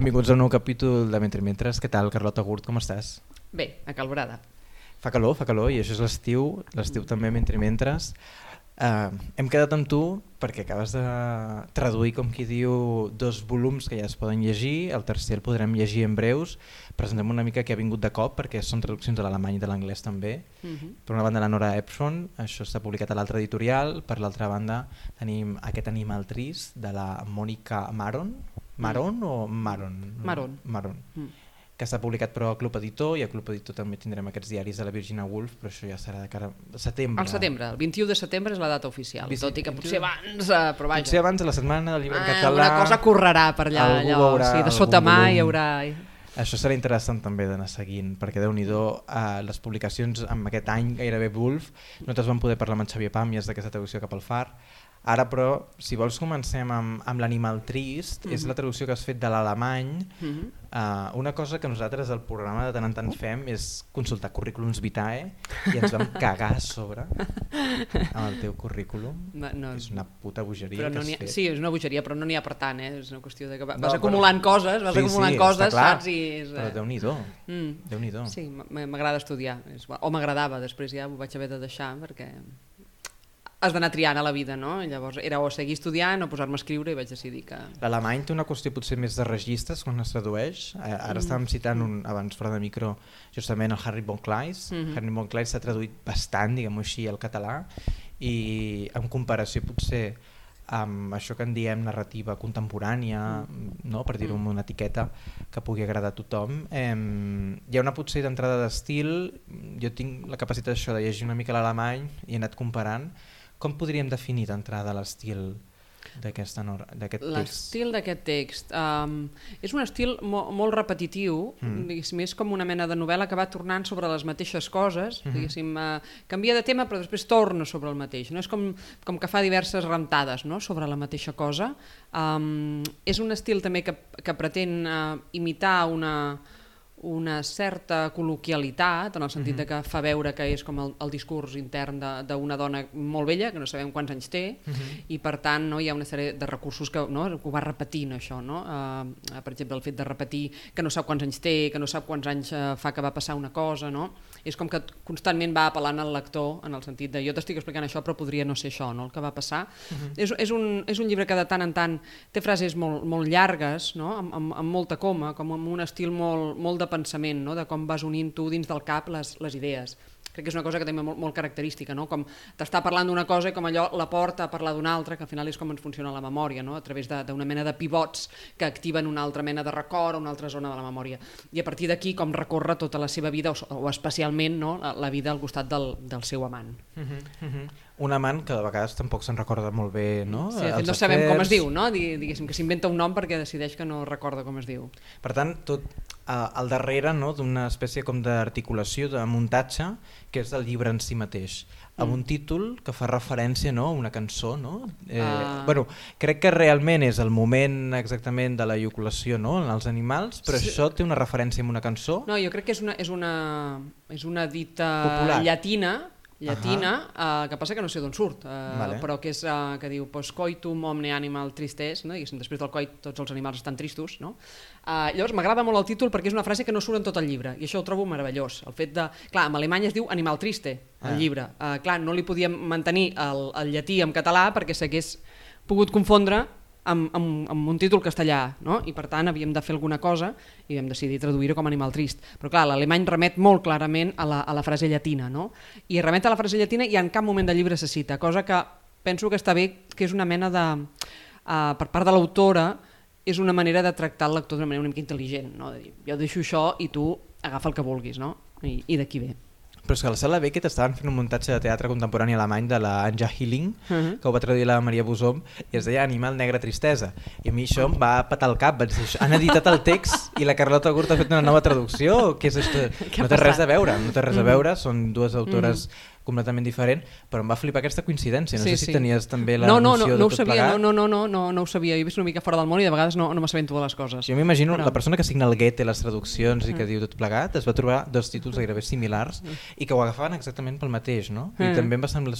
Benvinguts a un nou capítol de Mentre Mentres. Què tal, Carlota Gurt, com estàs? Bé, acalorada. Fa calor, fa calor, i això és l'estiu, l'estiu també Mentre Mentres. Uh, hem quedat amb tu perquè acabes de traduir, com qui diu, dos volums que ja es poden llegir, el tercer el podrem llegir en breus, presentem una mica que ha vingut de cop perquè són traduccions de l'alemany i de l'anglès també. Uh Mhm. -huh. Per una banda la Nora Epson, això està publicat a l'altra editorial, per l'altra banda tenim aquest animal trist de la Mònica Maron, Maron o Maron? Maron. Maron. Mm. que està publicat però a Club Editor i a Club Editor també tindrem aquests diaris de la Virginia Woolf, però això ja serà de cara a setembre. Al setembre, el 21 de setembre és la data oficial, Vici- tot i que 21. potser abans, eh, però vaja. Potser abans de la setmana del llibre en Ah, català... alguna cosa correrà per allà, allò, veurà sí, de algun sota mà volum. hi haurà... Això serà interessant també d'anar seguint, perquè déu nhi uh, les publicacions amb aquest any gairebé Wolf, nosaltres vam poder parlar amb en Xavier Pàmies d'aquesta traducció cap al Far, ara però, si vols comencem amb, amb l'animal trist, és Mhm. la traducció que has fet de l'alemany, Mhm. Uh, una cosa que nosaltres al programa de tant en tant fem és consultar currículums vitae i ens vam cagar a sobre amb el teu currículum. No, no, És una puta bogeria però que no has n'hi ha, fet. sí, és una bogeria, però no n'hi ha per tant, eh? és una qüestió de que va- No, vas però- acumulant coses, vas Sí, acumulant sí, coses, clar, saps? I és, Però eh, Déu-n'hi-do, mm. Déu-n'hi-do. Sí, m'agrada estudiar, o m'agradava, després ja ho vaig haver de deixar perquè has d'anar triant a la vida, no? Llavors era o seguir estudiant o posar-me a escriure i vaig decidir que... L'alemany té una qüestió potser més de registres quan es tradueix. Eh, Ara estàvem citant un, abans fora de micro justament el Harry von Kleist. Mhm. Harry von Kleist s'ha traduït bastant, diguem-ho així, al català i en comparació potser amb això que en diem narrativa contemporània, no? per dir-ho amb una etiqueta que pugui agradar a tothom, eh, hi ha una potser d'entrada d'estil, jo tinc la capacitat això de llegir una mica l'alemany i he anat comparant, com podríem definir d'entrada l'estil d'aquest text? L'estil d'aquest text um, és un estil mo molt repetitiu, Mm. mm. és com una mena de novel·la que va tornant sobre les mateixes coses, Mhm. diguéssim, uh, canvia de tema però després torna sobre el mateix, no? és com, com que fa diverses rentades no? sobre la mateixa cosa. Um, és un estil també que, que pretén uh, imitar una, una certa col·loquialitat, en el sentit de que fa veure que és com el, el discurs intern de- d'una dona molt vella, que no sabem quants anys té, i per tant no, hi ha una sèrie de recursos que, no, que ho va repetint això, no? Uh, per exemple el fet de repetir que no sap quants anys té, que no sap quants anys uh, fa que va passar una cosa, no? És com que constantment va apel·lant al lector en el sentit de jo t'estic explicant això però podria no ser això no, el que va passar. és, és, un, és un llibre que de tant en tant té frases molt, molt llargues, no? amb, amb, amb molta coma, com amb un estil molt, molt de pensament, no? de com vas unint tu dins del cap les, les idees crec que és una cosa que també molt, molt característica, no? com t'està parlant d'una cosa i com allò la porta a parlar d'una altra, que al final és com ens funciona la memòria, no? a través de- d'una mena de pivots que activen una altra mena de record o una altra zona de la memòria. I a partir d'aquí com recorre tota la seva vida, o, o especialment no? la, la vida al costat del, del seu amant. Un amant que de vegades tampoc se'n recorda molt bé, no? Sí, de fet, no sabem com es diu, no? Di- diguéssim que s'inventa un nom perquè decideix que no recorda com es diu. Per tant, tot eh, al darrere no, d'una espècie com d'articulació, de muntatge, que és del llibre en si mateix, amb Mm. un títol que fa referència no, a una cançó. No? Eh, Ah. bueno, crec que realment és el moment exactament de la eyaculació no, en els animals, però Sí. això té una referència amb una cançó. No, jo crec que és una, és una, és una dita Popular. llatina llatina, uh que passa que no sé d'on surt, uh, Vale. però que és uh, que diu post coitum omne animal tristes, no? Diguéssim, després del coit tots els animals estan tristos, no? Uh, llavors m'agrada molt el títol perquè és una frase que no surt en tot el llibre i això ho trobo meravellós. El fet de, clar, en alemany es diu animal triste, el Ah. llibre. Uh, clar, no li podíem mantenir el, el llatí en català perquè s'hagués pogut confondre amb, amb, amb un títol castellà, no? i per tant havíem de fer alguna cosa i vam decidir traduir-ho com animal trist. Però clar, l'alemany remet molt clarament a la, a la frase llatina, no? i remet a la frase llatina i en cap moment del llibre se cita, cosa que penso que està bé, que és una mena de... Uh, per part de l'autora, és una manera de tractar el lector d'una manera una mica intel·ligent, no? de dir, jo deixo això i tu agafa el que vulguis, no? I, i d'aquí ve. Però és que a la sala Beckett estaven fent un muntatge de teatre contemporani alemany de la Anja Hilling, Uh -huh. que ho va traduir la Maria Bosom, i es deia Animal Negre Tristesa. I a mi això em va patar el cap. Vaig dir, han editat el text i la Carlota Gurt ha fet una nova traducció? Què és això? No té res a veure, no té res a Mhm. veure. Són dues autores completament diferent, però em va flipar aquesta coincidència. No Sí, sé sí. si tenies també la no, no, noció no, no de ho tot sabia, plegat. no, no, no, no, no ho sabia. Jo he vist una mica fora del món i de vegades no, no m'assabento de les coses. Jo m'imagino Però- la persona que signa el Goethe, les traduccions i que Mm. diu tot plegat, es va trobar dos títols gairebé similars i que ho agafaven exactament pel mateix, no? I Mm. també em va semblar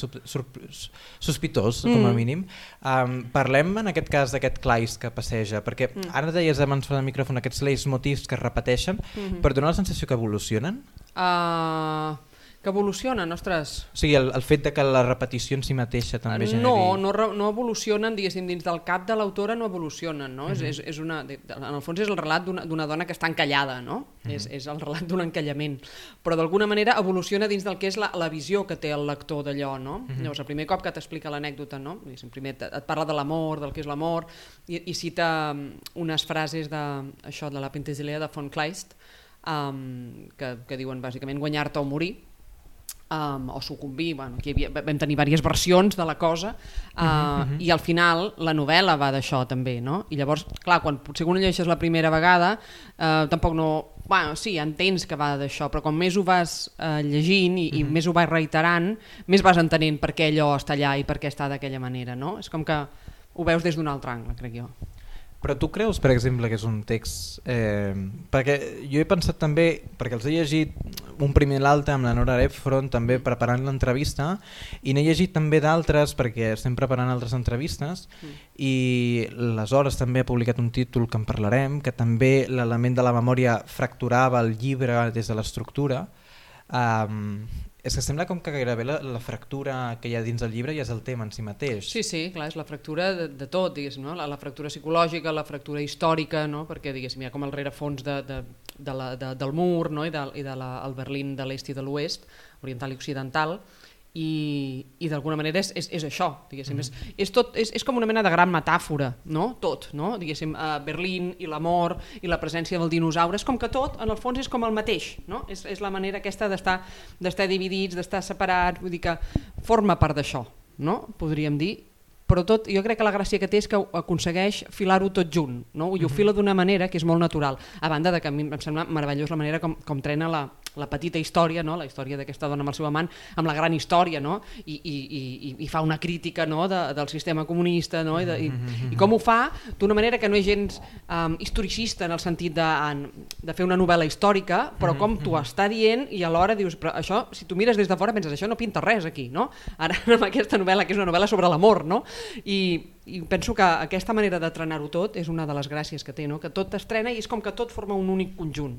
sospitós, com a Mm. mínim. Um, parlem en aquest cas d'aquest Kleist que passeja, perquè Mm. ara deies abans fora del micròfon aquests leitmotivs que es repeteixen, Mhm. però dona la sensació que evolucionen? Uh, que evolucionen, ostres. O sigui, el, el fet de que la repetició en si mateixa també generi... No, no, no evolucionen, diguéssim, dins del cap de l'autora no evolucionen, no? Mhm. és, és, és una, en el fons és el relat d'una dona que està encallada, no? Mhm. és, és el relat d'un encallament. Però d'alguna manera evoluciona dins del que és la, la visió que té el lector d'allò, no? Mhm. Llavors, el primer cop que t'explica l'anècdota, no? Primer et, et parla de l'amor, del que és l'amor, i, i cita mm, unes frases de, això, de la Penthesilea de von Kleist, um, que, que diuen bàsicament guanyar-te o morir, um, o sucumbir, bueno, aquí havia, vam tenir diverses versions de la cosa uh, Mhm, mhm. i al final la novel·la va d'això també, no? I llavors, clar, quan potser quan llegeixes la primera vegada uh, tampoc no... Bueno, sí, entens que va d'això, però com més ho vas uh, llegint i, i Mhm. més ho vas reiterant, més vas entenent per què allò està allà i per què està d'aquella manera, no? És com que ho veus des d'un altre angle, crec jo. Però tu creus, per exemple, que és un text... Eh, perquè jo he pensat també, perquè els he llegit un primer i l'altre amb la Nora Ephron, també preparant l'entrevista, i n'he llegit també d'altres, perquè estem preparant altres entrevistes, Mm. i aleshores també ha publicat un títol que en parlarem, que també l'element de la memòria fracturava el llibre des de l'estructura. Um, és que sembla com que gairebé la, la fractura que hi ha dins del llibre ja és el tema en si mateix. Sí, sí, clar, és la fractura de, de tot, diguéssim, no? la, la fractura psicològica, la fractura històrica, no? perquè diguéssim, hi ha com el rerefons de, de, de la, de, del mur no? i, de, i de la, el Berlín de l'est i de l'oest, oriental i occidental, i, i d'alguna manera és, és, és això, diguéssim, mm. és, és, tot, és, és com una mena de gran metàfora, no? tot, no? diguéssim, uh, Berlín i l'amor i la presència del dinosaure, és com que tot, en el fons, és com el mateix, no? és, és la manera aquesta d'estar d'estar dividits, d'estar separats, vull dir que forma part d'això, no? podríem dir, però tot, jo crec que la gràcia que té és que aconsegueix filar-ho tot junt, no? i ho fila d'una manera que és molt natural, a banda de que a mi em sembla meravellós la manera com, com trena la, la petita història, no? la història d'aquesta dona amb el seu amant, amb la gran història, no? I, i, i, i fa una crítica no? de, del sistema comunista, no? I, de, i, i com ho fa d'una manera que no és gens um, historicista en el sentit de, de fer una novel·la històrica, però com t'ho està dient i alhora dius, però això, si tu mires des de fora penses, això no pinta res aquí, no? Ara amb aquesta novel·la, que és una novel·la sobre l'amor, no? I, i penso que aquesta manera de trenar-ho tot és una de les gràcies que té, no? que tot estrena i és com que tot forma un únic conjunt.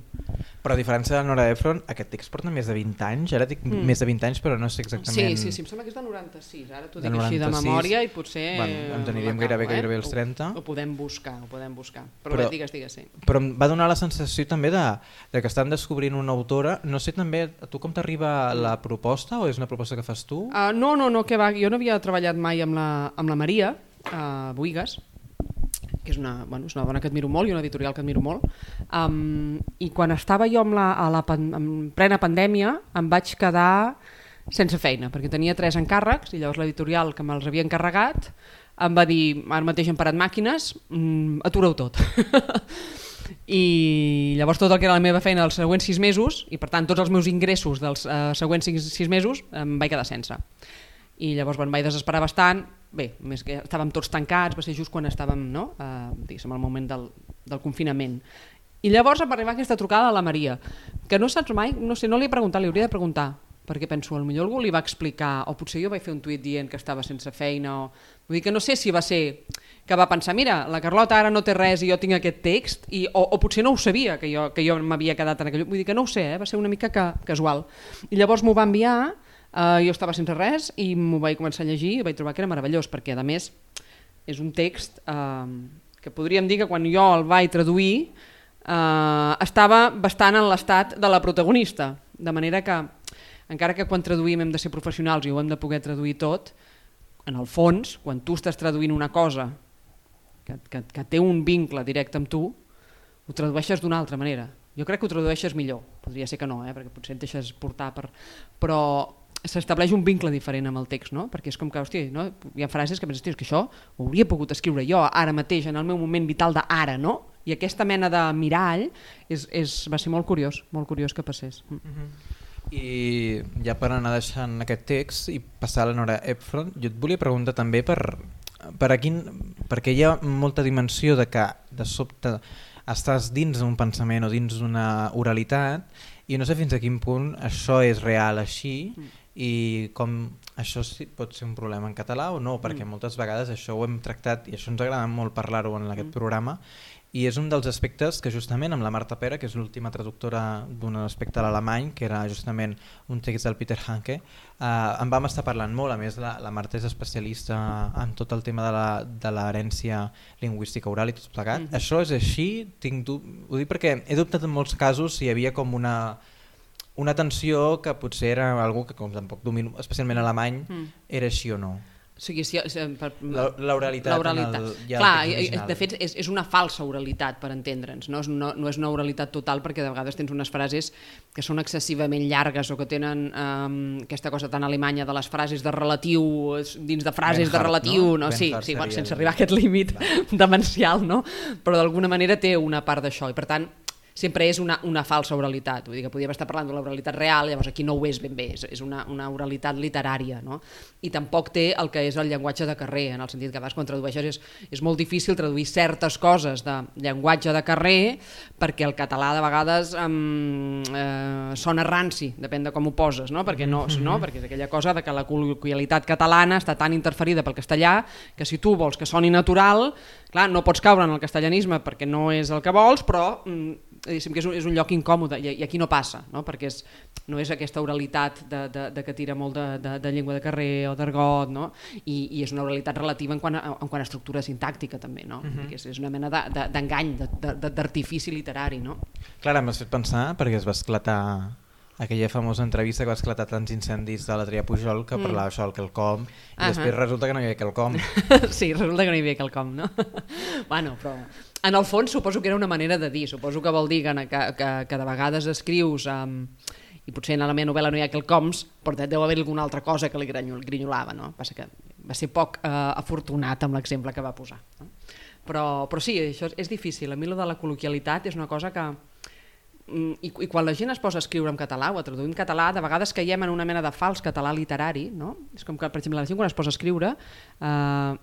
Però a diferència de Nora Ephron, aquest text porta més de 20 anys, ara dic Mm. més de 20 anys però no sé Sí, exactament... sí, sí, em sembla que és de 96, ara t'ho dic així de 96. memòria i potser... Bueno, ens aniríem gairebé- gairebé als Ho- 30. Ho, podem buscar, ho podem buscar. Però, Però- però bé, digues, digues, sí. Però em va donar la sensació també de, de que estan descobrint una autora, no sé també, a tu com t'arriba la proposta o és una proposta que fas tu? Uh, no, no, no, que va, jo no havia treballat mai amb la, amb la Maria, a Buigas, que és una, bueno, és una dona que admiro molt i una editorial que admiro molt, um, i quan estava jo amb la, a la pan, en plena pandèmia em vaig quedar sense feina, perquè tenia tres encàrrecs i llavors l'editorial que me'ls havia encarregat em va dir, ara mateix hem parat màquines, mm, atureu tot. i llavors tot el que era la meva feina dels següents sis mesos i per tant tots els meus ingressos dels uh, següents sis, sis mesos em vaig quedar sense i llavors bueno, vaig desesperar bastant bé, més que estàvem tots tancats va ser just quan estàvem no? uh, diguéssim, al moment del, del confinament i llavors em arribar aquesta trucada a la Maria que no saps mai, no sé, no li he preguntat li hauria de preguntar perquè penso, millor algú li va explicar o potser jo vaig fer un tuit dient que estava sense feina o... vull dir que no sé si va ser que va pensar, mira, la Carlota ara no té res i jo tinc aquest text, i, o, o potser no ho sabia, que jo, que jo m'havia quedat en aquell... Vull dir que no ho sé, eh? va ser una mica ca, casual. I llavors m'ho va enviar, eh, jo estava sense res, i m'ho vaig començar a llegir i vaig trobar que era meravellós, perquè a més és un text eh, que podríem dir que quan jo el vaig traduir eh, estava bastant en l'estat de la protagonista, de manera que encara que quan traduïm hem de ser professionals i ho hem de poder traduir tot, en el fons, quan tu estàs traduint una cosa que, que, que té un vincle directe amb tu, ho tradueixes d'una altra manera. Jo crec que ho tradueixes millor, podria ser que no, eh? perquè potser et deixes portar per... però s'estableix un vincle diferent amb el text, no? perquè és com que, hòstia, no? hi ha frases que penses, "Tio, és que això ho hauria pogut escriure jo ara mateix, en el meu moment vital d'ara, no? I aquesta mena de mirall és, és, va ser molt curiós, molt curiós que passés. Mm. I ja per anar deixant aquest text i passar a la Nora Epfron, jo et volia preguntar també per, per a quin, perquè hi ha molta dimensió de que de sobte estàs dins d'un pensament o dins d'una oralitat i no sé fins a quin punt això és real així mm. I com això sí pot ser un problema en català o no, perquè mm. moltes vegades això ho hem tractat i això ens agrada molt parlar-ho en aquest mm. programa i és un dels aspectes que justament amb la Marta Pera, que és l'última traductora d'un aspecte a l'alemany, que era justament un text del Peter Hanke, eh, en vam estar parlant molt, a més la, la Marta és especialista en tot el tema de l'herència lingüística oral i tot plegat. Mm -hmm. Això és així? Tinc ho dic perquè he dubtat en molts casos si hi havia com una una tensió que potser era algú que com tampoc domino, especialment alemany, mm. era així o no. O sigui, si, si, per, l'oralitat. L'oralitat. Clar, de fet, és, és una falsa oralitat, per entendre'ns. No? És no, no és una oralitat total, perquè de vegades tens unes frases que són excessivament llargues o que tenen um, aquesta cosa tan alemanya de les frases de relatiu, dins de frases Benhart, de relatiu, no? no? Sí, sí bueno, sense arribar a aquest límit demencial, no? Però d'alguna manera té una part d'això. I per tant, sempre és una, una falsa oralitat, vull dir que podíem estar parlant de l'oralitat real, llavors aquí no ho és ben bé, és, és una, una oralitat literària, no? i tampoc té el que és el llenguatge de carrer, en el sentit que a vegades quan tradueixes és, és molt difícil traduir certes coses de llenguatge de carrer perquè el català de vegades um, eh, sona ranci, depèn de com ho poses, no? Perquè, no, no? perquè és aquella cosa de que la col·loquialitat catalana està tan interferida pel castellà que si tu vols que soni natural, clar, no pots caure en el castellanisme perquè no és el que vols, però mm, diguéssim que és un, és un lloc incòmode i, i aquí no passa, no? perquè és, no és aquesta oralitat de, de, de que tira molt de, de, de llengua de carrer o d'argot, no? I, i és una oralitat relativa en quant a, en quant a estructura sintàctica també, no? Uh mhm. -huh. és, és una mena d'engany, de, de, d'artifici literari. No? Clara, m'has fet pensar perquè es va esclatar aquella famosa entrevista que va esclatar tants incendis de l'Adrià Pujol que mm. parlava això del quelcom i uh -huh. després resulta que no hi havia quelcom. sí, resulta que no hi havia quelcom, no? bueno, però en el fons suposo que era una manera de dir, suposo que vol dir que, que, que de vegades escrius um, i potser en la meva novel·la no hi ha quelcoms, però deu haver alguna altra cosa que li grinyolava, no? Passa que va ser poc uh, afortunat amb l'exemple que va posar. No? Però, però sí, això és, és difícil. A mi lo de la col·loquialitat és una cosa que... Mm, I, I quan la gent es posa a escriure en català o a traduir en català, de vegades caiem en una mena de fals català literari, no? És com que, per exemple, la gent quan es posa a escriure eh,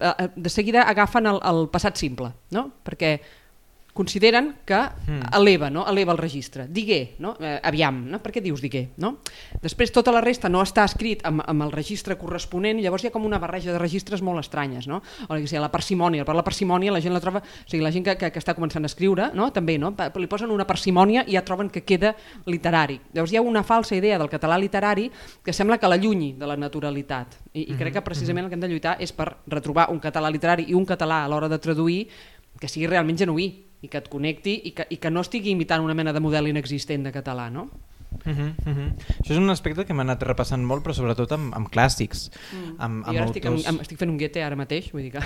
Eh, de seguida agafen el, el passat simple, no? perquè consideren que mm. eleva, no? eleva el registre. Digué, no? Eh, aviam, no? per què dius digué? No? Després tota la resta no està escrit amb, amb el registre corresponent i llavors hi ha com una barreja de registres molt estranyes. No? O sigui, la parsimònia, per la parsimònia la gent la troba, o sigui, la gent que, que, que està començant a escriure, no? també, no? li posen una parsimònia i ja troben que queda literari. Llavors hi ha una falsa idea del català literari que sembla que l'allunyi de la naturalitat i, i crec que mhm, precisament mhm. el que hem de lluitar és per retrobar un català literari i un català a l'hora de traduir que sigui realment genuí i que et connecti i que, i que no estigui imitant una mena de model inexistent de català, no? Uh -huh, uh -huh. Això és un aspecte que m'ha anat repassant molt, però sobretot amb, amb clàssics. Mm. Amb, amb I ara autors... estic, amb, amb, estic fent un guete ara mateix, vull dir que...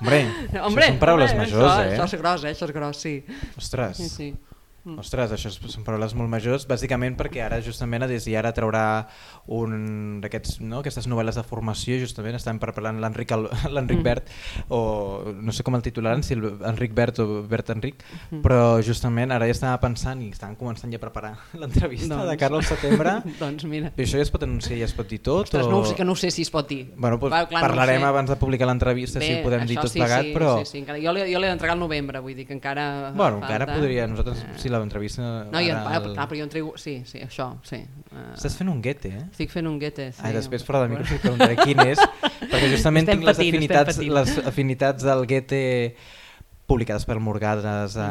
Hombre, hombre, això són paraules hombre, majors, això, eh? Això és gros, eh? Això és gros, sí. Ostres. Sí, sí. Mm. Ostres, això són paraules molt majors, bàsicament perquè ara justament a i ara traurà un d'aquests no? aquestes novel·les de formació, justament estan preparant l'Enric mm. Bert, o no sé com el titularan, si Enric Bert o Bert Enric, mm. però justament ara ja estava pensant i estan començant ja a preparar l'entrevista doncs. de Carlos Setembre. doncs mira. I això ja es pot anunciar, ja es pot dir tot? Ostres, o... no, sé que no ho sé si es pot dir. Bueno, doncs Va, clar, parlarem no abans de publicar l'entrevista si ho podem dir tot sí, plegat, sí, però... Sí, sí, encara, jo l'he d'entregar al novembre, vull dir que encara... Bueno, falta... encara podria, nosaltres, si l'entrevista... No, jo, el... clar, però jo entrego... Sí, sí, això, sí. Uh, Estàs fent un guete, eh? Estic fent un guete, sí. Ah, després fora de micro si preguntaré quin és, perquè justament estem tinc patint, les, afinitats, les afinitats del guete publicades per Morgades a,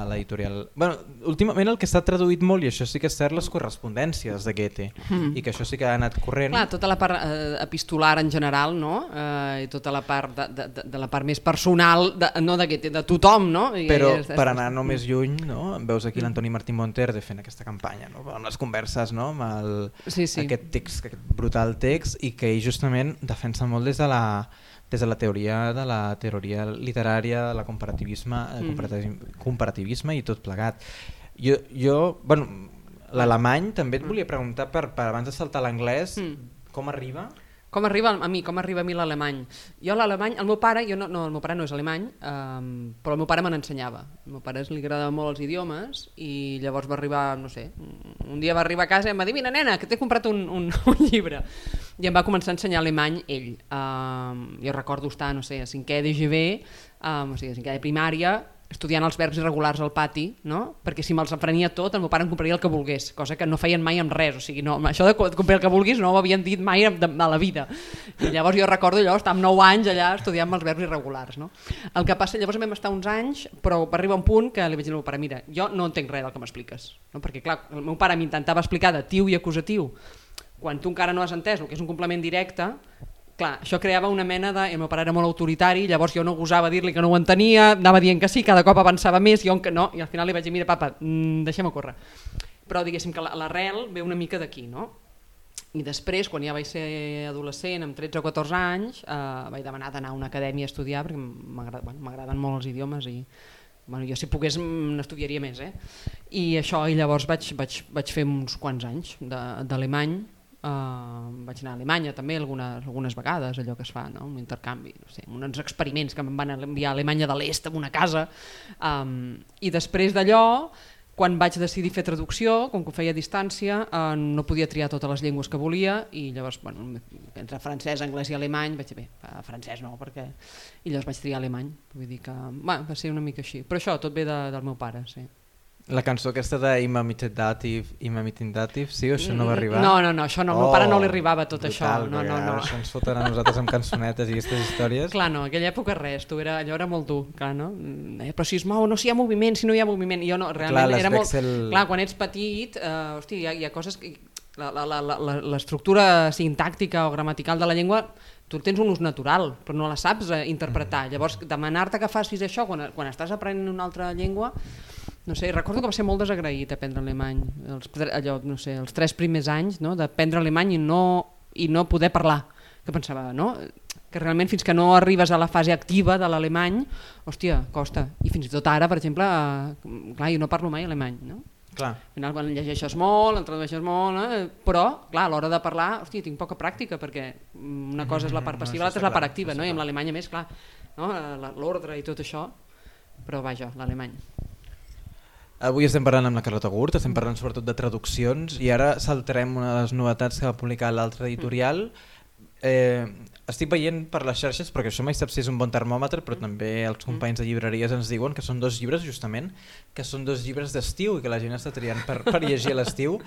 a l'editorial. Bueno, últimament el que està traduït molt, i això sí que és cert, les correspondències de Goethe, mm. i que això sí que ha anat corrent. Clar, tota la part eh, epistolar en general, no? Eh, i tota la part de, de, de la part més personal, de, no de Goethe, de tothom, no? I, Però i és, per anar no més lluny, no? veus aquí l'Antoni Martí Monterde fent aquesta campanya, no? amb les converses, no? amb el, sí, sí. aquest text, aquest brutal text, i que ell justament defensa molt des de la des de la teoria de la teoria literària, la comparativisme, mm. comparativisme, comparativisme i tot plegat. Jo, jo bueno, l'alemany també et volia preguntar per, per abans de saltar l'anglès, mm. com arriba? Com arriba a mi, com arriba a mi l'alemany? Jo l'alemany, el meu pare, jo no, no, el meu pare no és alemany, um, però el meu pare me n'ensenyava. Al meu pare li agradava molt els idiomes i llavors va arribar, no sé, un dia va arribar a casa i em va dir, mira nena, que t'he comprat un, un, un llibre. I em va començar a ensenyar alemany ell. Um, jo recordo estar, no sé, a cinquè de GB, um, o sigui, a cinquè de primària, estudiant els verbs irregulars al pati, no? perquè si me'ls aprenia tot, el meu pare em compraria el que volgués, cosa que no feien mai amb res, o sigui, no, això de comprar el que vulguis no ho havien dit mai de, de la vida. I llavors jo recordo allò, estar amb 9 anys allà estudiant els verbs irregulars. No? El que passa, llavors vam estar uns anys, però va arribar un punt que li vaig dir al meu pare, mira, jo no entenc res del que m'expliques, no? perquè clar, el meu pare m'intentava explicar de tiu i acusatiu, quan tu encara no has entès el que és un complement directe, clar, això creava una mena de... El meu pare era molt autoritari, llavors jo no gosava dir-li que no ho entenia, anava dient que sí, cada cop avançava més, jo que no, i al final li vaig dir, mira papa, mm, deixem-ho córrer. Però diguéssim que l'arrel ve una mica d'aquí, no? I després, quan ja vaig ser adolescent, amb 13 o 14 anys, eh, vaig demanar d'anar a una acadèmia a estudiar, perquè m'agraden bueno, molt els idiomes i bueno, jo si pogués n'estudiaria més. Eh? I això, i llavors vaig, vaig, vaig fer uns quants anys d'alemany, Uh, vaig anar a Alemanya també algunes, algunes vegades, allò que es fa, no? un intercanvi, no sé, uns experiments que em van enviar a Alemanya de l'Est en una casa, um, i després d'allò, quan vaig decidir fer traducció, com que ho feia a distància, uh, no podia triar totes les llengües que volia, i llavors, bueno, entre francès, anglès i alemany, vaig dir, bé, francès no, perquè... I llavors vaig triar alemany, vull dir que bueno, va ser una mica així. Però això tot ve de, del meu pare, sí. La cançó aquesta d'Ima Dativ, Ima Dativ, sí o això no va arribar? No, no, no, això no, oh, meu pare no li oh, arribava tot brutal, això. No, no, no. Això ens foten a nosaltres amb cançonetes i aquestes històries. Clar, no, aquella època res, tu era, allò era molt dur, clar, no? Eh, però si es mou, no, si hi ha moviment, si no hi ha moviment, jo no, realment clar, era molt... El... Clar, quan ets petit, uh, hosti, hi ha, hi ha coses que... L'estructura sintàctica o gramatical de la llengua tu tens un ús natural, però no la saps eh, interpretar. Mm. Llavors, demanar-te que facis això quan, quan estàs aprenent una altra llengua no sé, recordo que va ser molt desagraït aprendre alemany, els, allò, no sé, els tres primers anys no, d'aprendre alemany i no, i no poder parlar, que pensava, no? que realment fins que no arribes a la fase activa de l'alemany, hòstia, costa. I fins i tot ara, per exemple, eh, clar, jo no parlo mai alemany, no? Clar. Al final, quan llegeixes molt, en tradueixes molt, eh? però, clar, a l'hora de parlar, hòstia, tinc poca pràctica, perquè una cosa és la part passiva, no, l'altra és la part activa, no? i amb l'alemany, a més, clar, no? l'ordre i tot això, però vaja, l'alemany. Avui estem parlant amb la Carlota Gurt, estem parlant sobretot de traduccions i ara saltarem una de les novetats que va publicar l'altre editorial. Eh, estic veient per les xarxes, perquè això mai sap si és un bon termòmetre, però també els companys de llibreries ens diuen que són dos llibres, justament, que són dos llibres d'estiu i que la gent està triant per, per llegir a l'estiu.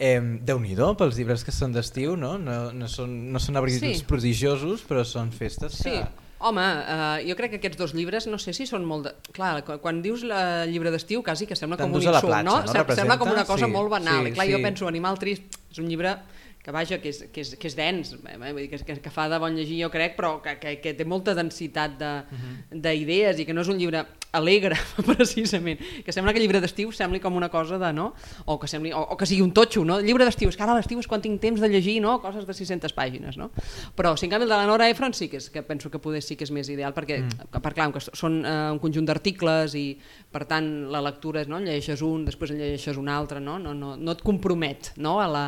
Eh, Déu-n'hi-do pels llibres que són d'estiu, no? No, no, són, no són abrils sí. prodigiosos, però són festes sí. Home, uh, jo crec que aquests dos llibres, no sé si són molt... De... Clar, quan dius el llibre d'estiu, quasi que sembla com un insult, platja, no? no? Sembla com una cosa sí, molt banal. Sí, clar, sí. jo penso, Animal Trist és un llibre que vaja, que és, que és, que és dens, eh, que, que, que fa de bon llegir jo crec, però que, que, que té molta densitat mhm. d'idees uh -huh. i que no és un llibre alegre, precisament, que sembla que el llibre d'estiu sembli com una cosa de, no? O que, sembli, o, o que sigui un totxo, no? El llibre d'estiu, és que ara l'estiu és quan tinc temps de llegir, no? Coses de 600 pàgines, no? Però, si en canvi el de la Nora Efron sí que, és, que penso que poder sí que és més ideal, perquè, mm. per clar, que són uh, un conjunt d'articles i, per tant, la lectura és, no? Llegeixes un, després en llegeixes un altre, no? No, no, no et compromet, no? A la,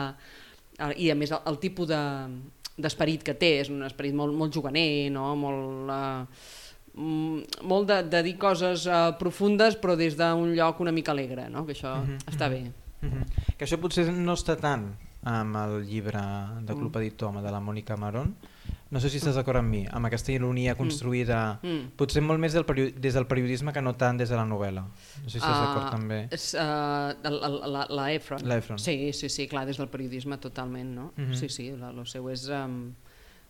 i a més el, el tipus d'esperit de, que té és un esperit molt, molt juganer, no? molt, uh, molt de, de dir coses uh, profundes però des d'un lloc una mica alegre, no? que això mhm, -huh, està bé. Mhm. -huh. Que això potser no està tant amb el llibre de Club mm. Home de la Mònica Maron, no sé si estàs d'acord amb mi, amb aquesta ironia mm. construïda, mm. potser molt més del des del periodisme que no tant des de la novel·la. No sé si estàs uh, d'acord també. És, uh, la, la, la Efron. La Efron. Sí, sí, sí, clar, des del periodisme totalment, no? Mm -hmm. Sí, sí, el seu és... Um,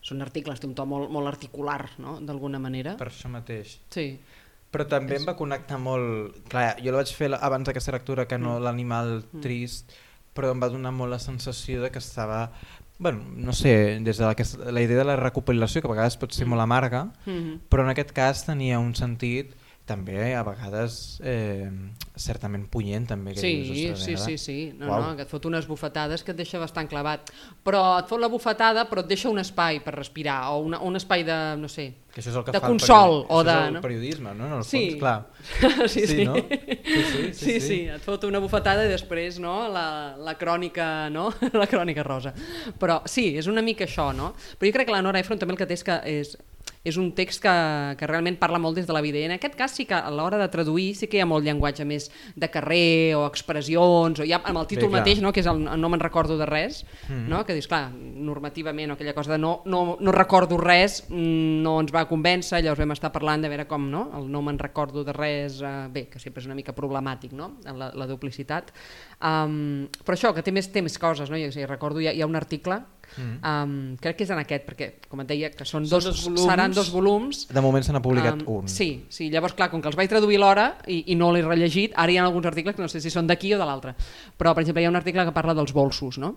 són articles, té un to molt, molt articular, no?, d'alguna manera. Per això mateix. Sí. Però també és... em va connectar molt... Clar, jo la vaig fer abans d'aquesta lectura que no mm. l'animal mm. trist, però em va donar molt la sensació de que estava bueno, no sé, des de la, la idea de la recopilació, que a vegades pot ser molt amarga, mm -hmm. però en aquest cas tenia un sentit també a vegades eh, certament punyent també que Sí, dius, sí, "Ostres, sí, nena". sí, no, Uau. no, que et fot unes bufetades que et deixa bastant clavat. Però et fot la bufetada però et deixa un espai per respirar, o una, un espai de, no sé... que això és el que de fa el consol, periodi- o això és de- el no? periodisme, no? En el Sí. fons, clar. sí, sí. no? Sí, sí, Sí, sí, et fot una bufetada i després no, la, la crònica no? la crònica rosa. Però sí, és una mica això, no? Però jo crec que la Nora Ephron també el que té és que és, és un text que, que realment parla molt des de la vida. I en aquest cas sí que a l'hora de traduir sí que hi ha molt llenguatge més de carrer o expressions, o ja amb el títol Bé, clar. mateix, no? que és el No me'n recordo de res, no? que dius, clar, normativament o aquella cosa de no, no, no recordo res mm, no ens va convèncer, llavors vam estar parlant de veure com no? el no me'n recordo de res, eh, bé, que sempre és una mica problemàtic, no? la, la duplicitat. Um, però això, que té més, té més coses, no? jo sí, recordo, hi ha, hi ha un article, um, crec que és en aquest, perquè, com et deia, que són, Són dos, dos volums. seran dos volums, De moment se n'ha publicat Um, un. Sí, sí, llavors clar, com que els vaig traduir l'hora i, i no l'he rellegit, ara hi ha alguns articles que no sé si són d'aquí o de l'altre, però per exemple hi ha un article que parla dels bolsos, no?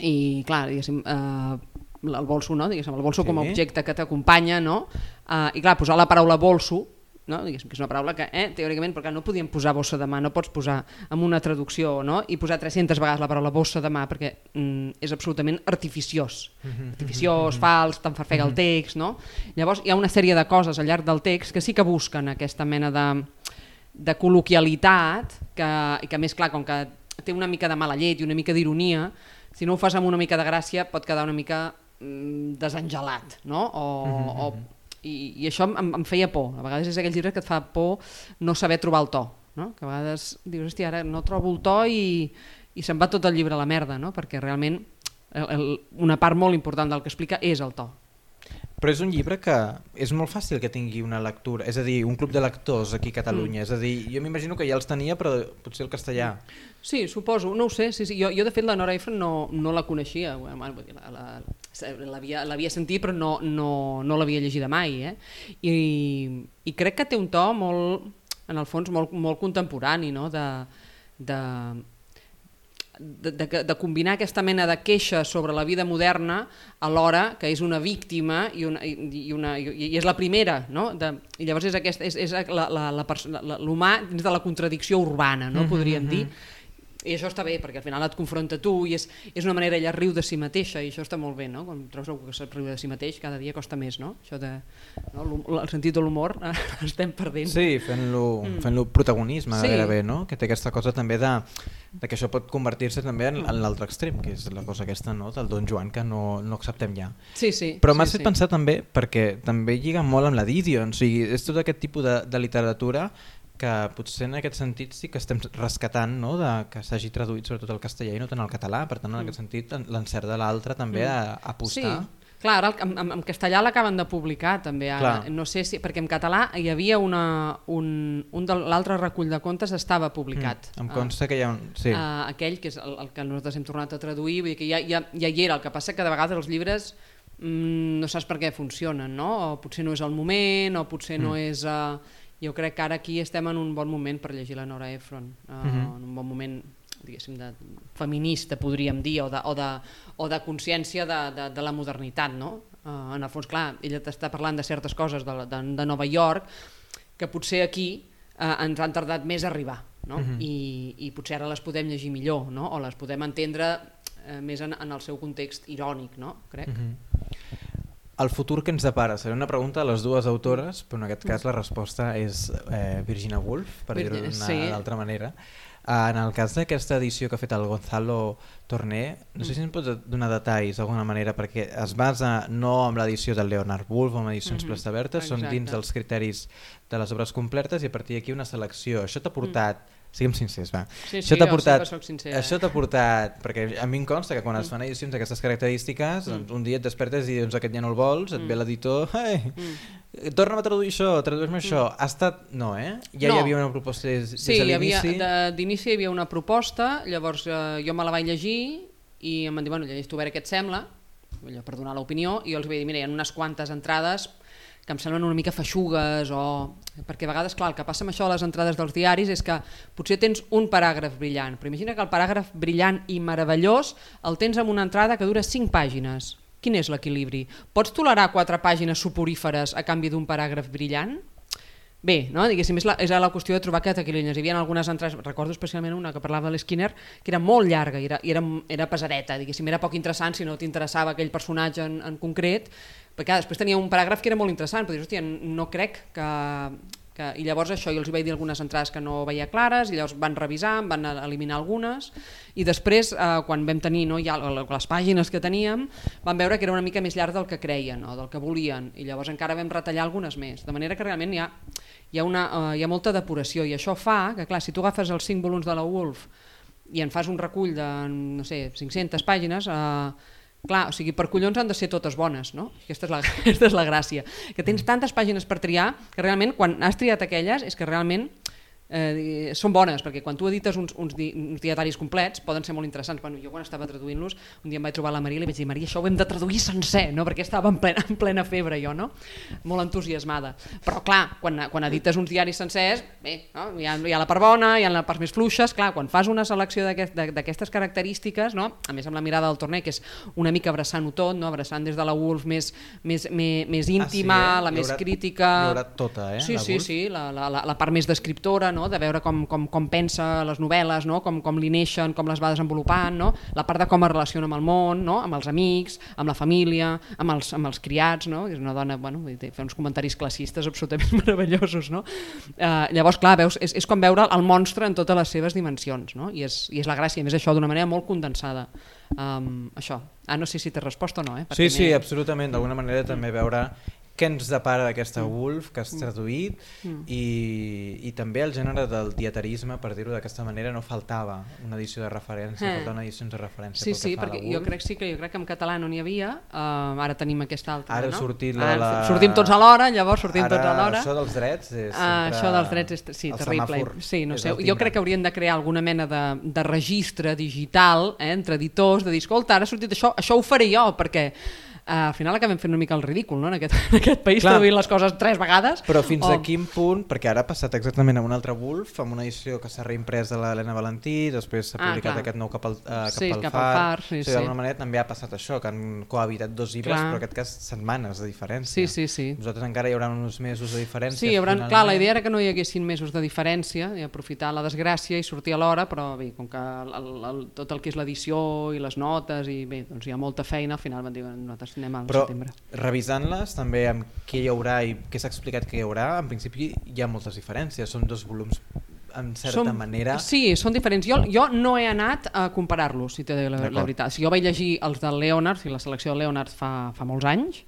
I clar, diguéssim, eh, el bolso, no? diguéssim, el bolso Sí. com a objecte que t'acompanya, no? Eh, I clar, posar la paraula bolso, no? diguéssim, que és una paraula que, eh, teòricament, perquè no podíem posar bossa de mà, no pots posar amb una traducció no? i posar 300 vegades la paraula bossa de mà perquè mm, és absolutament artificiós. Artificiós, fals, te'n farfega el text, no? Llavors hi ha una sèrie de coses al llarg del text que sí que busquen aquesta mena de, de col·loquialitat que, i que més clar, com que té una mica de mala llet i una mica d'ironia, si no ho fas amb una mica de gràcia pot quedar una mica mm, desengelat, no? O, o, i, I això em, em feia por. A vegades és aquells llibres que et fa por no saber trobar el to, no? Que a vegades dius, hòstia, ara no trobo el to i, i se'n va tot el llibre a la merda, no? Perquè realment el, el, una part molt important del que explica és el to. Però és un llibre que és molt fàcil que tingui una lectura, és a dir, un club de lectors aquí a Catalunya, mm. és a dir, jo m'imagino que ja els tenia però potser el castellà. Sí, suposo, no ho sé. Sí, sí. Jo, jo de fet la Nora Ephron no, no la coneixia, l'havia sentit però no, no, no l'havia llegida mai. Eh? I, I crec que té un to molt, en el fons, molt, molt contemporani, no? de, de, de, de, de combinar aquesta mena de queixa sobre la vida moderna alhora que és una víctima i, una, i, i una, i és la primera no? de, i llavors és, aquesta, és, és la, la, la, perso- la, l'humà dins de la contradicció urbana no? podríem dir i això està bé, perquè al final et confronta tu i és, és una manera, ella riu de si mateixa i això està molt bé, no? Quan trobes algú que se't riu de si mateix, cada dia costa més, no? Això de, no? el sentit de l'humor estem perdent. Sí, fent-lo mm. fent protagonisme Sí. gairebé, no? Que té aquesta cosa també de, de que això pot convertir-se també en, en l'altre extrem, que és la cosa aquesta no? del Don Joan que no, no acceptem ja. Sí, sí. Però m'has sí, fet pensar també, perquè també lliga molt amb la Didion, o sigui, és tot aquest tipus de, de literatura que potser en aquest sentit sí que estem rescatant no? de que s'hagi traduït sobretot al castellà i no tant al català, per tant en aquest sentit en- l'encert de l'altre també a, a apostar. Mm. Sí. Clar, ara el- en, en, en castellà l'acaben de publicar també ara. Clar. No sé si, perquè en català hi havia una, un, un de l'altre recull de contes estava publicat. Em Ah, consta que hi ha un... Sí. uh, aquell que és el, el que nosaltres hem tornat a traduir, vull dir que ja, ja, ja hi era, el que passa que de vegades els llibres mm, no saps per què funcionen, no? o potser no és el moment, o potser no és... Uh, jo crec que ara aquí estem en un bon moment per llegir la Nora Ephron, uh, en un bon moment diguéssim, de feminista, podríem dir, o de, o de, o de consciència de, de, de la modernitat, no? Uh, en el fons, clar, ella t'està parlant de certes coses de, de, de Nova York que potser aquí uh, ens han tardat més a arribar, no? I, I potser ara les podem llegir millor, no? O les podem entendre uh, més en, en el seu context irònic, no? Crec. El futur que ens depara? Serà una pregunta a les dues autores, però en aquest cas la resposta és eh, Virginia Woolf, per dir-ho d'una sí. altra manera. Uh, en el cas d'aquesta edició que ha fet el Gonzalo Torné, no sé si ens pots donar detalls d'alguna manera, perquè es basa no en l'edició del Leonard Woolf o en edicions mm -hmm. Plaça Berta, són dins dels criteris de les obres completes i a partir d'aquí una selecció. Això t'ha portat... Siguem sincers, va. Sí, això sí, t'ha jo portat, això t'ha portat, perquè a mi em consta que quan es fan edicions d'aquestes característiques, doncs un dia et despertes i dius aquest ja no el vols, et ve l'editor, hey, torna'm a traduir això, tradueix-me això. Ha estat... No, eh? Ja No. hi havia una proposta des, des Sí, de hi havia, l'inici. de- d'inici hi havia una proposta, llavors eh, jo me la vaig llegir i em van dir, bueno, llegeix tu a veure què et sembla, per donar l'opinió, i jo els vaig dir, mira, hi ha unes quantes entrades que em semblen una mica feixugues o... perquè a vegades, clar, el que passa amb això a les entrades dels diaris és que potser tens un paràgraf brillant, però imagina que el paràgraf brillant i meravellós el tens amb una entrada que dura 5 pàgines. Quin és l'equilibri? Pots tolerar quatre pàgines suporíferes a canvi d'un paràgraf brillant? bé, no? diguéssim, és la, és la qüestió de trobar cataquilinyes. Hi havia algunes entrades, recordo especialment una que parlava de l'Skinner, que era molt llarga i era, era, era pesadeta, diguéssim, era poc interessant si no t'interessava aquell personatge en, en concret, perquè després tenia un paràgraf que era molt interessant, però dius, hòstia, no crec que, que... I llavors això, jo els vaig dir algunes entrades que no veia clares, i llavors van revisar, van eliminar algunes, i després, eh, quan vam tenir no, ja les pàgines que teníem, vam veure que era una mica més llarg del que creien, no, del que volien, i llavors encara vam retallar algunes més, de manera que realment hi ha, hi ha, una, uh, hi ha molta depuració, i això fa que, clar, si tu agafes els 5 volums de la Wolf i en fas un recull de, no sé, 500 pàgines, eh, Clar, o sigui, per collons han de ser totes bones, no? Aquesta és la, aquesta és la gràcia. Que tens tantes pàgines per triar que realment, quan has triat aquelles, és que realment eh, són bones, perquè quan tu edites uns, uns, di, uns dietaris complets poden ser molt interessants. Bueno, jo quan estava traduint-los, un dia em vaig trobar la Maria i li vaig dir, Maria, això ho hem de traduir sencer, no? perquè estava en plena, en plena febre jo, no? molt entusiasmada. Però clar, quan, quan edites uns diaris sencers, bé, no? hi, ha, hi ha la part bona, hi ha la part més fluixes, clar, quan fas una selecció d'aquestes aquest, característiques, no? a més amb la mirada del torner, que és una mica abraçant-ho tot, no? abraçant des de la Wolf més, més, més, més íntima, ah, sí, eh? la més crítica... Hi haurà tota, eh? Sí, la sí, Wolf. sí, la, la, la, la part més descriptora, no? No? de veure com, com, com pensa les novel·les, no? com, com li neixen, com les va desenvolupant, no? la part de com es relaciona amb el món, no? amb els amics, amb la família, amb els, amb els criats, no? és una dona, bueno, fer uns comentaris classistes absolutament meravellosos. No? Eh, llavors, clar, veus, és, és com veure el monstre en totes les seves dimensions, no? I, és, i és la gràcia, a més això d'una manera molt condensada. Um, això. Ah, no sé si té resposta o no. Eh? Perquè sí, sí, absolutament. D'alguna manera també veure què ens depara d'aquesta mm. Wolf que has mm. traduït mm. i, i també el gènere del dietarisme, per dir-ho d'aquesta manera, no faltava una edició de referència, eh. faltava una edició de referència sí, sí, perquè jo crec, sí, que jo crec que en català no n'hi havia, uh, ara tenim aquesta altra. Ara no? sortit la, la... Sortim tots alhora, llavors sortim ara, tots alhora. Això dels drets és uh, Això dels drets és sí, terrible. Sí, no sé, jo crec que haurien de crear alguna mena de, de registre digital eh, entre editors, de dir, escolta, ara ha sortit això, això ho faré jo, perquè al final acabem fent una mica el ridícul no? en, aquest, en aquest país, Clar, traduint les coses tres vegades. Però fins o... a quin punt, perquè ara ha passat exactament amb un altre Wolf, amb una edició que s'ha reimprès de l'Helena Valentí, després s'ha ah, publicat clar. aquest nou cap al, uh, cap sí, al cap far. Al far sí, o sigui, D'alguna manera també ha passat això, que han cohabitat dos llibres, clar. però en aquest cas setmanes de diferència. Sí, sí, sí. Nosaltres encara hi haurà uns mesos de diferència. Sí, haurà, clar, la idea era que no hi haguessin mesos de diferència, i aprofitar la desgràcia i sortir a l'hora, però bé, com que el, el, el, tot el que és l'edició i les notes, i bé, doncs hi ha molta feina, al final van dir, nosaltres anem al però, setembre revisant-les també amb què hi haurà i què s'ha explicat que hi haurà, en principi hi ha moltes diferències, són dos volums en certa som, manera... Sí, són diferents. Jo, jo no he anat a comparar-los, si té la, la veritat. Si jo vaig llegir els del Leonard, i la selecció del Leonard fa, fa molts anys,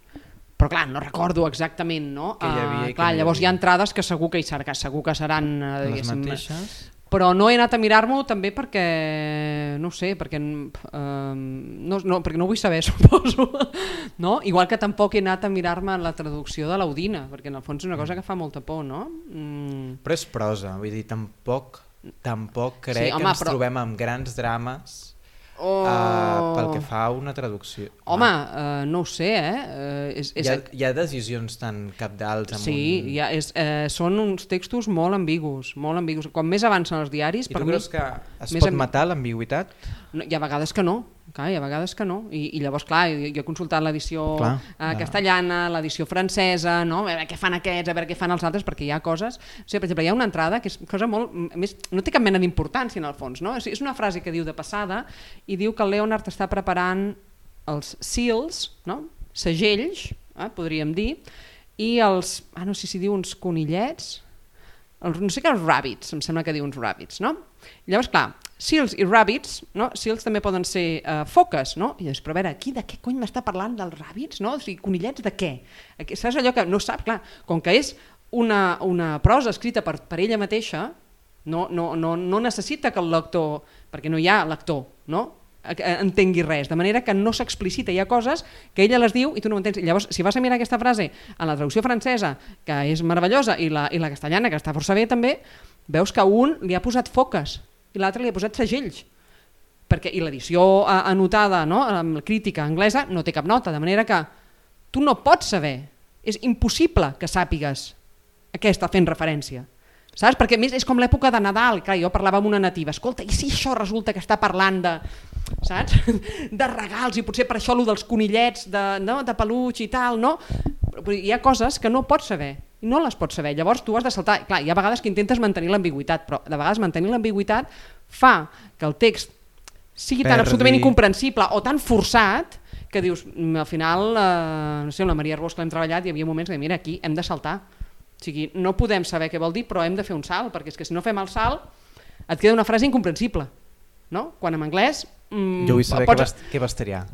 però clar, no recordo exactament, no? Que hi havia uh, clar, hi llavors havia. hi ha entrades que segur que hi serà, segur que seran uh, les mateixes però no he anat a mirar-m'ho també perquè, no sé, perquè, eh, no, no, perquè no vull saber, suposo. No? Igual que tampoc he anat a mirar-me la traducció de l'Audina, perquè en el fons és una cosa que fa molta por, no? Mm. Però és prosa, vull dir, tampoc, tampoc crec sí, home, que ens però... trobem amb grans drames Oh. Uh, pel que fa a una traducció. Home, ah. uh, no ho sé, eh? Uh, és, és... Hi, ha, hi ha decisions tan capdals amb sí, un... hi ha, és, uh, són uns textos molt ambigus, molt ambigus. Com més avancen els diaris... I tu per creus mi, que es pot amb... matar l'ambigüitat? No, hi ha vegades que no, clar, hi ha vegades que no. I, i llavors, clar, jo, jo he consultat l'edició eh, castellana, l'edició francesa, no? a veure què fan aquests, a veure què fan els altres, perquè hi ha coses... O sigui, per exemple, hi ha una entrada que és cosa molt... Més, no té cap mena d'importància en el fons, no? És, és una frase que diu de passada i diu que el Leonard està preparant els seals, no? segells, eh, podríem dir, i els... Ah, no sé si diu uns conillets, els, no sé què, els rabbits, em sembla que diu uns rabbits, no? Llavors, clar, seals i rabbits, no? seals també poden ser uh, foques, no? I dius, però a veure, aquí de què cony m'està parlant dels rabbits, no? O sigui, conillets de què? Aquí, saps allò que no sap? Clar, com que és una, una prosa escrita per, per ella mateixa, no, no, no, no necessita que el lector, perquè no hi ha lector, no? entengui res, de manera que no s'explicita, hi ha coses que ella les diu i tu no ho entens. Llavors, si vas a mirar aquesta frase en la traducció francesa, que és meravellosa, i la, i la castellana, que està força bé també, veus que un li ha posat foques, i l'altre li ha posat segells perquè, i l'edició eh, anotada no, amb crítica anglesa no té cap nota, de manera que tu no pots saber, és impossible que sàpigues a què està fent referència. Saps? Perquè més és com l'època de Nadal, clar, jo parlava amb una nativa, escolta, i si això resulta que està parlant de, saps? de regals i potser per això lo dels conillets de, no, de peluig i tal, no? Hi ha coses que no pots saber i no les pots saber. Llavors tu has de saltar. Clar, hi ha vegades que intentes mantenir l'ambigüitat, però de vegades mantenir l'ambigüitat fa que el text sigui tan Perdi. absolutament incomprensible o tan forçat que dius, "Mm, al final, eh, no sé, amb la Maria Arbós que l'hem treballat, hi havia moments que, mira, aquí hem de saltar. O sigui, no podem saber què vol dir, però hem de fer un salt, perquè és que si no fem el salt, et queda una frase incomprensible. No? Quan en anglès... Mm, Jo vull saber pots- què, vas, què vas triar.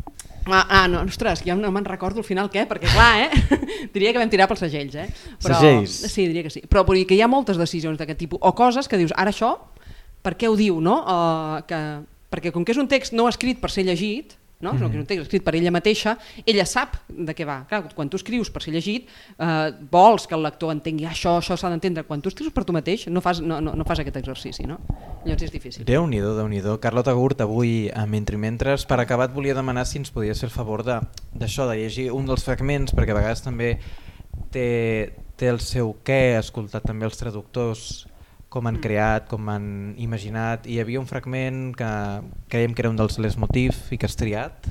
Ah, ah, no, ostres, ja no me'n recordo al final què, perquè clar, eh? diria que vam tirar pels segells, eh? Segells? Sí, diria que sí. Però vull dir que hi ha moltes decisions d'aquest tipus, o coses que dius, ara això, per què ho diu, no? Uh, que, perquè com que és un text no escrit per ser llegit, no? Mm. que és un text escrit per ella mateixa, ella sap de què va. Clar, quan tu escrius per ser llegit, eh, vols que el lector entengui "Ah, això, això s'ha d'entendre. Quan tu escrius per tu mateix no fas, no, no, no fas aquest exercici, no? Llavors és difícil. Déu-n'hi-do, déu nhi déu Carlota Gurt, avui a Mentre i Mentres, per acabar et volia demanar si ens podies fer el favor d'això, de, de llegir un dels fragments, perquè a vegades també té, té el seu què, escoltar també els traductors, com han Mm. creat, com han imaginat, i hi havia un fragment que creiem que era un dels leitmotiv i que has triat.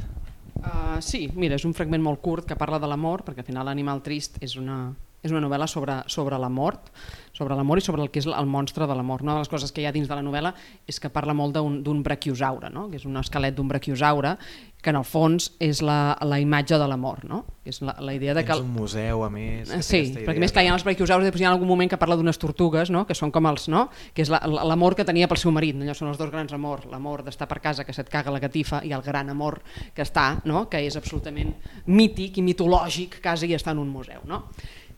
Uh, sí, mira, és un fragment molt curt que parla de la mort, perquè al final l'Animal Trist és una, és una novel·la sobre, sobre la mort, sobre la mort i sobre el que és el monstre de la mort. Una de les coses que hi ha dins de la novel·la és que parla molt d'un brachiosaure, no? que és un esquelet d'un brachiosaure, que en el fons és la, la imatge de la mort. No? És la, la idea de que... Tens un museu, a més. que Sí, perquè més clar, hi ha els brachiosaures, després hi ha algun moment que parla d'unes tortugues, no? que són com els, no? que és la- la- l'amor que tenia pel seu marit, allò són els dos grans amors, l'amor d'estar per casa que se't caga la catifa i el gran amor que està, no? que és absolutament mític i mitològic, quasi i està en un museu. No?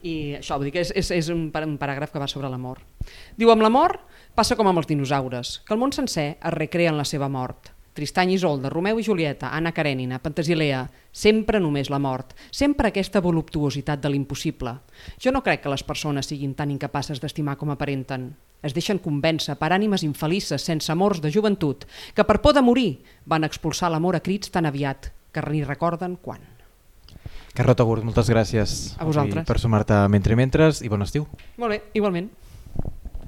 I això, vull dir que és, és, és un, par- un paràgraf que va sobre l'amor. Diu, amb la mort passa com amb els dinosaures, que el món sencer es recrea en la seva mort. Tristany i Isolde, Romeu i Julieta, Anna Karenina, Pentesilea, sempre només la mort, sempre aquesta voluptuositat de l'impossible. Jo no crec que les persones siguin tan incapaces d'estimar com aparenten. Es deixen convèncer per ànimes infelices, sense amors de joventut, que per por de morir van expulsar l'amor a crits tan aviat que ni recorden quan. Carlota Gurt, moltes gràcies A vosaltres. per sumar-te a Mentre Mentres i bon estiu. Molt bé, igualment.